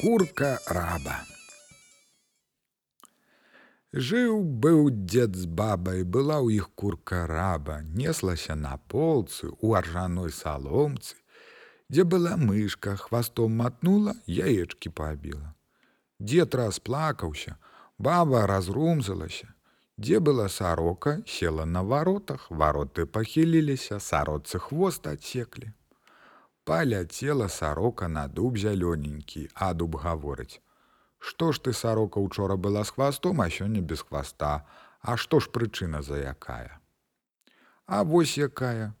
Курка раба. Жыў быў дзед з бабай, была ў іх курка раба, неслася на полцы у аржаной саломцы, дзе была мышка, хвастом матнула, яечкі пабіла. Дзед расплакаўся, баба разрумзалася. Дзе была сарока, села на варотах, вароты пахіліліся, сародцы хвост адсеклі. Паляцела сарока на дуб зялёненькі, а дуб гаворыць: Што ж ты сарока учора была з хвастом, а сёння без хваста, А што ж прычына за якая? А вось якая.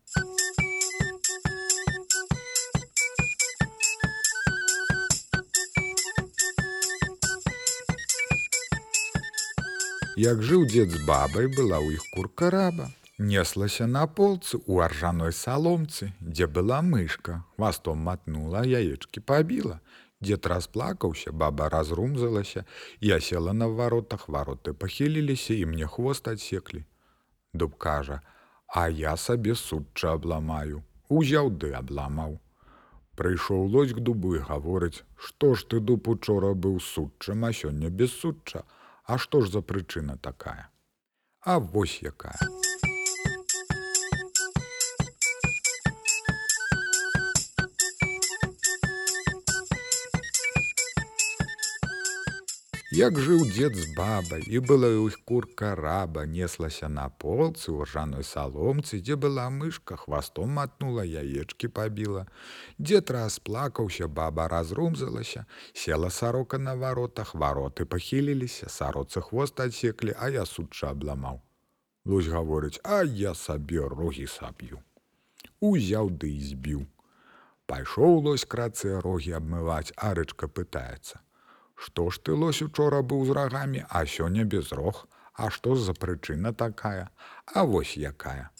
Як жыў дзед з бабай была ў іх курка раба, неслася на полцы у аржаной саломцы, дзе была мышка, хвастом матнула, яечкі пабіла. Дед расплакаўся, баба разрумзалася, я села на варотах, вароты пахіліліся і мне хвост адсеклі. Дуб кажа: « А я сабе судча абламаю, узяў ды абламаў. Прыйшоў лось к дубу і гаворыць: « Што ж ты дуб учора быў судчым, а сёння без судча, А што ж за прычына такая? А вось якая. Як жыў дзед з бабай і была ў іх курка раба, неслася на полцы ў ржаной саломцы, дзе была мышка, хвастом матнула, яечкі пабіла. Дзед расплакаўся, баба разрумзалася, села сарока на варотах, вароты пахіліліся, сароцы хвост адсеклі, а я судча абламаў. Лось гаворыць, а я сабе рогі саб'ю. Узяў ды і збіў. Пайшоў лось крацы рогі абмываць, арычка пытаецца. Што ж ты лось учора быў з рагамі, а сёння без рог, А што за прычына такая, А вось якая.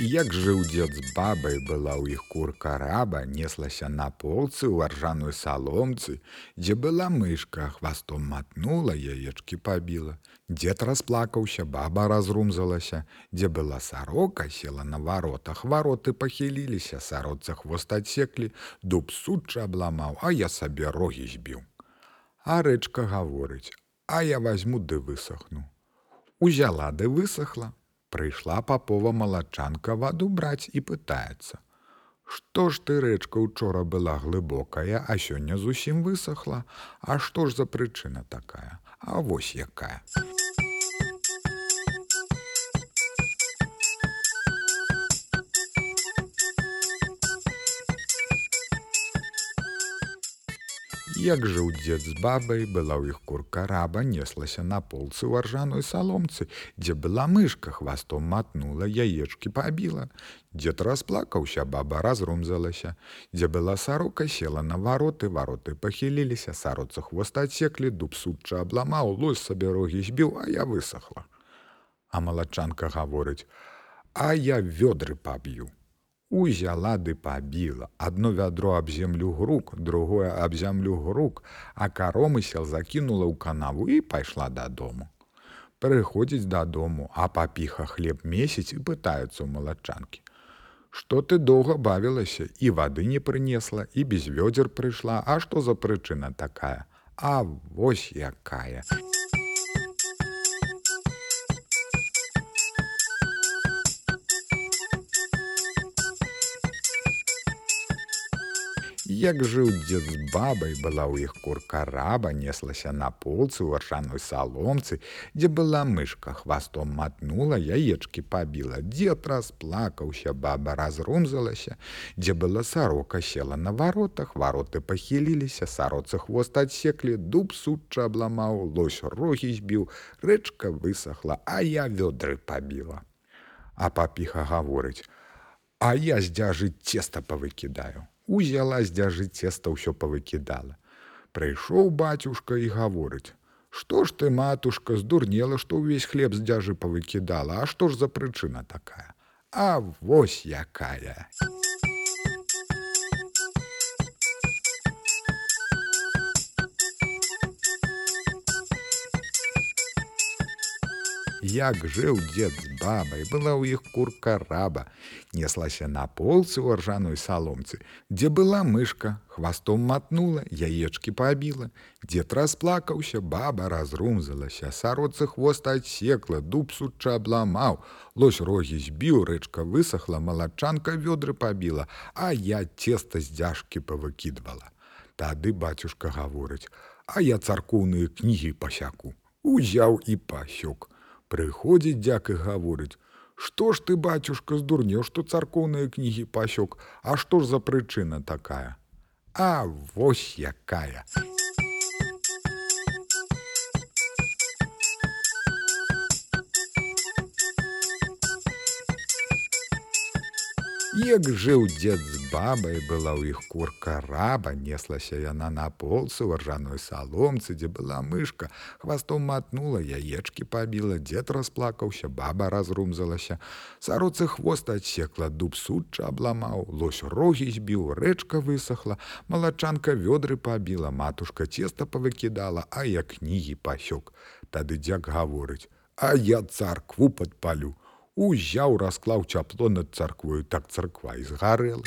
Як жыў дзед з бабай была ў іх курка раба, неслася на полцы ў аржаной саломцы, дзе была мышка, хвастом матнула, яечкі пабіла. Дзед расплакаўся, баба разрумзалася, дзе была сарока, села на варотах, вароты пахіліліся, сародца хвост адсеклі, дуб судча абламаў, а я сабе рогі збіў. А рэчка гаворыць: « А я возьму ды высохну. Узяла ды высохла, Прыйшла папова малачанка ваду браць і пытаецца: « Што ж ты рэчка учора была глыбокая, а сёння зусім высохла, А што ж за прычына такая, А вось якая. Як жыў дзед з бабай, была ў іх курка раба, неслася на полцы ў аржаной саломцы, дзе была мышка, хвастом матнула, яечкі пабіла. Дзед расплакаўся, баба разрумзалася, дзе была сарока, села на вароты, вароты пахіліліся, сароца хвост адсеклі, дуб судча абламаў, лось сабе рогі збіў, а я высохла. А малачанка гаворыць: « А я вёдры паб'ю. Узяла ды пабіла. Адно вядро аб землю грук, другое аб зямлю грук, а каромысел закінула ў канаву і пайшла дадому. Прыходзіць дадому, а папіха хлеб месяц і пытаюцца ў малачанкі. Што ты доўга бавілася і вады не прынесла і без вёдзер прыйшла, А што за прычына такая? А вось якая. Як жыў дзед з бабай, была ў іх курка раба, неслася на полцы ў аршаной саломцы, дзе была мышка, хвастом матнула, яечкі пабіла. Дзед расплакаўся, баба разрумзалася, дзе была сарока села на варотах, вароты пахіліліся, сароцы хвост адсеклі, дуб судча абламаў, лось рогі збіў, рэчка высохла, а я вёдры пабіла. А папіха гаворыць: « А я здзяжыць цеста павыкідаю узяла з дзяжы цеста ўсё павыкідала. Прыйшоў бацюшка і гаворыць: « Што ж ты, матушка, здурнела, што ўвесь хлеб з дзяжы павыкідала, А што ж за прычына такая? А вось якая. Як жыў дзед з бабай, была ў іх курка раба, неслася на полцы ў ржаной саломцы, дзе была мышка, хвастом матнула, яечкі пабіла. Дзед расплакаўся, баба разрумзалася, сароцы хвост адсекла, дуб суча абламаў, лось рогі збіў, рэчка высохла, малачанка вёдры пабіла, а я цеста з дзяжкі павыкідвала. Тады бацюшка гаворыць: « А я царкоўныя кнігі пасяку. Узяў і пасёк. Прыходзіць дзяк і гаворыць: « Што ж ты, бацюшка, здурнеў, што царкоўныя кнігі пасёк, А што ж за прычына такая? А вось якая. Як жыў дзед з бабай, была ў іх курка раба, неслася яна на полцы ў ржаной саломцы, дзе была мышка, хвастом матнула, яечкі пабіла, дзед расплакаўся, баба разрумзалася. Сароцы хвост адсекла, дуб сучча абламаў, лось рогі збіў, рэчка высохла, малачанка вёдры пабіла, матушка цеста павыкідала, а я кнігі пасёк. Тады дзяк гаворыць: « А я царкву падпалю узяў расклаў цяпло над царквою так царква і згарэла